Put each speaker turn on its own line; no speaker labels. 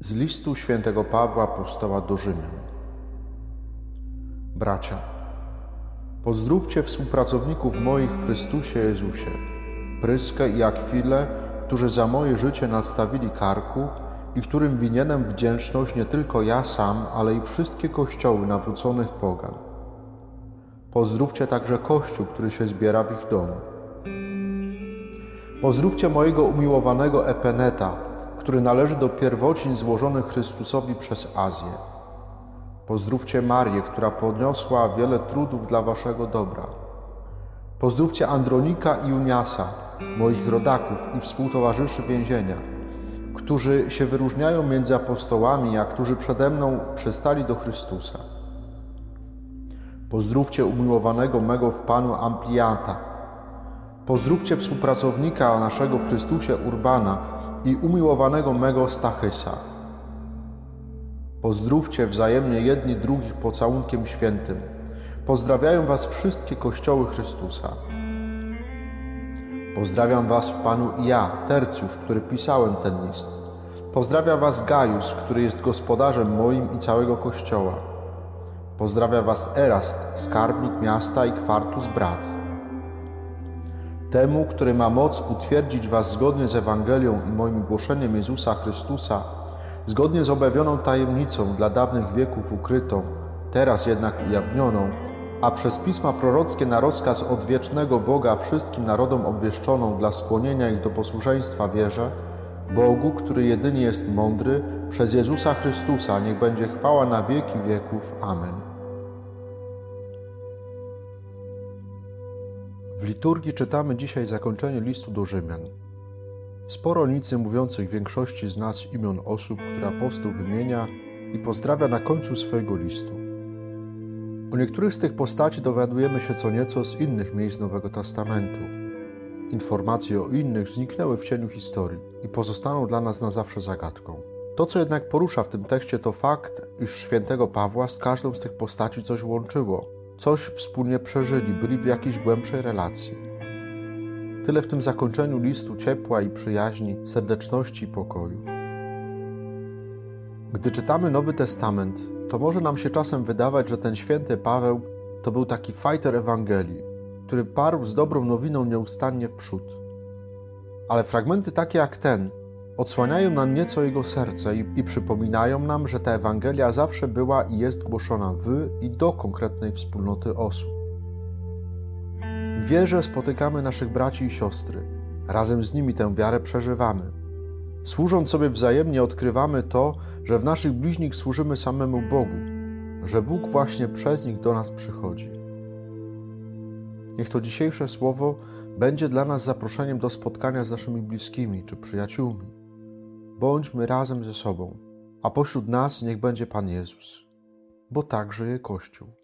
Z listu świętego Pawła apostoła do Rzymian. Bracia, pozdrówcie współpracowników moich w Chrystusie Jezusie, Pryskę i Akwilę, którzy za moje życie nadstawili karku i którym winienem wdzięczność nie tylko ja sam, ale i wszystkie kościoły nawróconych pogan. Pozdrówcie także Kościół, który się zbiera w ich domu. Pozdrówcie mojego umiłowanego Epeneta, który należy do pierwocin złożonych Chrystusowi przez Azję. Pozdrówcie Marię, która podniosła wiele trudów dla waszego dobra. Pozdrówcie Andronika i Uniasa, moich rodaków i współtowarzyszy więzienia, którzy się wyróżniają między apostołami, a którzy przede mną przystali do Chrystusa. Pozdrówcie umiłowanego mego w Panu Ampliata. Pozdrówcie współpracownika naszego w Chrystusie Urbana, i umiłowanego mego Stachysa. Pozdrówcie wzajemnie jedni drugich pocałunkiem świętym. Pozdrawiają Was wszystkie kościoły Chrystusa. Pozdrawiam Was w Panu i ja, Tercjusz, który pisałem ten list. Pozdrawia Was Gajus, który jest gospodarzem moim i całego Kościoła. Pozdrawia Was Erast, skarbnik miasta i kwartus brat. Temu, który ma moc utwierdzić Was zgodnie z Ewangelią i moim głoszeniem Jezusa Chrystusa, zgodnie z objawioną tajemnicą dla dawnych wieków ukrytą, teraz jednak ujawnioną, a przez pisma prorockie na rozkaz odwiecznego Boga wszystkim narodom obwieszczoną dla skłonienia ich do posłuszeństwa wierze, Bogu, który jedynie jest mądry, przez Jezusa Chrystusa niech będzie chwała na wieki wieków. Amen. W liturgii czytamy dzisiaj zakończenie listu do Rzymian. Sporo nic mówiących większości z nas imion osób, które apostoł wymienia i pozdrawia na końcu swojego listu. O niektórych z tych postaci dowiadujemy się co nieco z innych miejsc Nowego Testamentu. Informacje o innych zniknęły w cieniu historii i pozostaną dla nas na zawsze zagadką. To, co jednak porusza w tym tekście, to fakt, iż świętego Pawła z każdą z tych postaci coś łączyło, coś wspólnie przeżyli, byli w jakiejś głębszej relacji. Tyle w tym zakończeniu listu ciepła i przyjaźni, serdeczności i pokoju. Gdy czytamy Nowy Testament, to może nam się czasem wydawać, że ten święty Paweł to był taki fighter Ewangelii, który parł z dobrą nowiną nieustannie w przód. Ale fragmenty takie jak ten odsłaniają nam nieco jego serce i, i, przypominają nam, że ta Ewangelia zawsze była i jest głoszona w i do konkretnej wspólnoty osób. W wierze spotykamy naszych braci i siostry, razem z nimi tę wiarę przeżywamy. Służąc sobie wzajemnie, odkrywamy to, że w naszych bliźnich służymy samemu Bogu, że Bóg właśnie przez nich do nas przychodzi. Niech to dzisiejsze słowo będzie dla nas zaproszeniem do spotkania z naszymi bliskimi czy przyjaciółmi bądźmy razem ze sobą, a pośród nas niech będzie Pan Jezus, bo tak żyje Kościół.